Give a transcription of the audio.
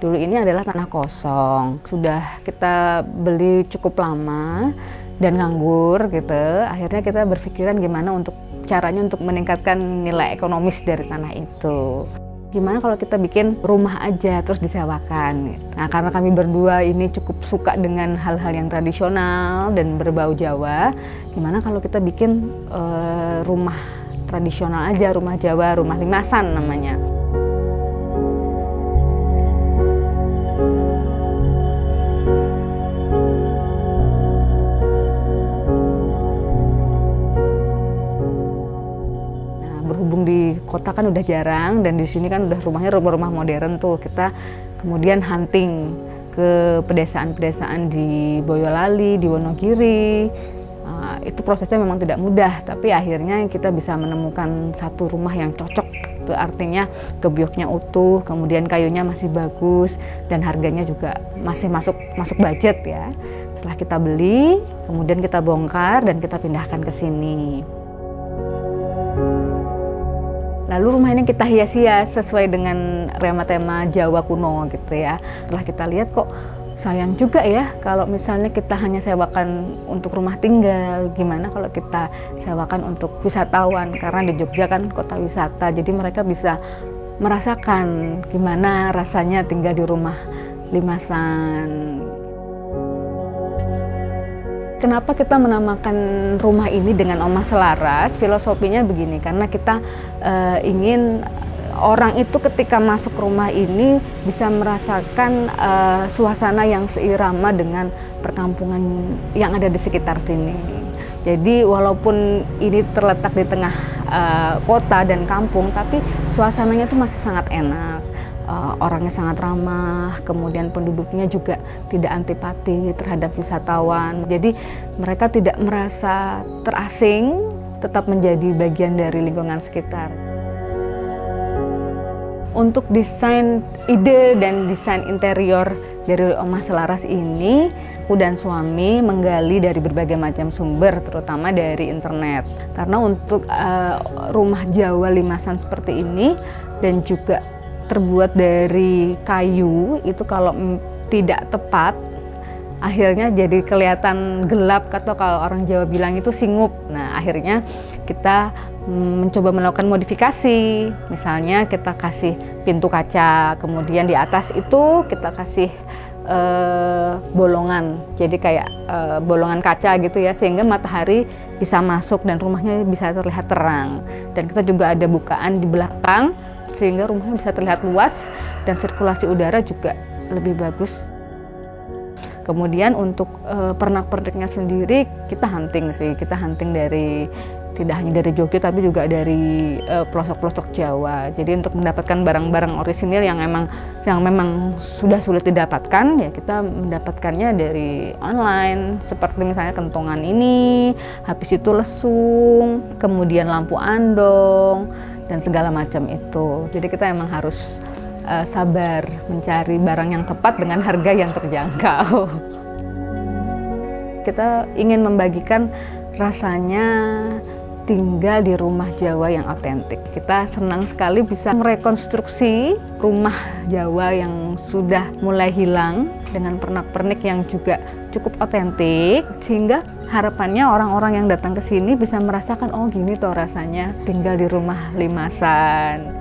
Dulu ini adalah tanah kosong. Sudah kita beli cukup lama dan nganggur gitu. Akhirnya kita berpikiran gimana untuk caranya untuk meningkatkan nilai ekonomis dari tanah itu. Gimana kalau kita bikin rumah aja terus disewakan? Nah, karena kami berdua ini cukup suka dengan hal-hal yang tradisional dan berbau Jawa, gimana kalau kita bikin uh, rumah tradisional aja, rumah Jawa, rumah limasan namanya. Berhubung di kota kan udah jarang dan di sini kan udah rumahnya rumah-rumah modern tuh kita kemudian hunting ke pedesaan-pedesaan di Boyolali, di Wonogiri. Uh, itu prosesnya memang tidak mudah, tapi akhirnya kita bisa menemukan satu rumah yang cocok. Itu artinya gebyoknya utuh, kemudian kayunya masih bagus dan harganya juga masih masuk masuk budget ya. Setelah kita beli, kemudian kita bongkar dan kita pindahkan ke sini. Lalu rumah ini kita hias-hias sesuai dengan tema-tema Jawa kuno gitu ya. Setelah kita lihat kok sayang juga ya kalau misalnya kita hanya sewakan untuk rumah tinggal. Gimana kalau kita sewakan untuk wisatawan karena di Jogja kan kota wisata. Jadi mereka bisa merasakan gimana rasanya tinggal di rumah limasan. Kenapa kita menamakan rumah ini dengan Oma Selaras? Filosofinya begini, karena kita uh, ingin orang itu ketika masuk rumah ini bisa merasakan uh, suasana yang seirama dengan perkampungan yang ada di sekitar sini. Jadi walaupun ini terletak di tengah uh, kota dan kampung, tapi suasananya itu masih sangat enak uh, orangnya sangat ramah, kemudian penduduknya juga tidak antipati terhadap wisatawan. Jadi mereka tidak merasa terasing, tetap menjadi bagian dari lingkungan sekitar. Untuk desain ide dan desain interior dari Oma Selaras ini, aku dan suami menggali dari berbagai macam sumber, terutama dari internet. Karena untuk uh, rumah Jawa limasan seperti ini dan juga terbuat dari kayu itu kalau tidak tepat akhirnya jadi kelihatan gelap atau kalau orang Jawa bilang itu singup. Nah, akhirnya kita mencoba melakukan modifikasi. Misalnya kita kasih pintu kaca, kemudian di atas itu kita kasih uh, bolongan. Jadi kayak uh, bolongan kaca gitu ya sehingga matahari bisa masuk dan rumahnya bisa terlihat terang. Dan kita juga ada bukaan di belakang sehingga rumahnya bisa terlihat luas dan sirkulasi udara juga lebih bagus. Kemudian untuk e, pernak-perniknya sendiri kita hunting sih, kita hunting dari tidak hanya dari Jogja tapi juga dari eh, pelosok-pelosok Jawa. Jadi untuk mendapatkan barang-barang orisinil yang memang yang memang sudah sulit didapatkan ya kita mendapatkannya dari online seperti misalnya kentongan ini, habis itu lesung, kemudian lampu andong dan segala macam itu. Jadi kita emang harus uh, sabar mencari barang yang tepat dengan harga yang terjangkau. kita ingin membagikan rasanya tinggal di rumah Jawa yang otentik. Kita senang sekali bisa merekonstruksi rumah Jawa yang sudah mulai hilang dengan pernak-pernik yang juga cukup otentik sehingga harapannya orang-orang yang datang ke sini bisa merasakan oh gini tuh rasanya tinggal di rumah limasan.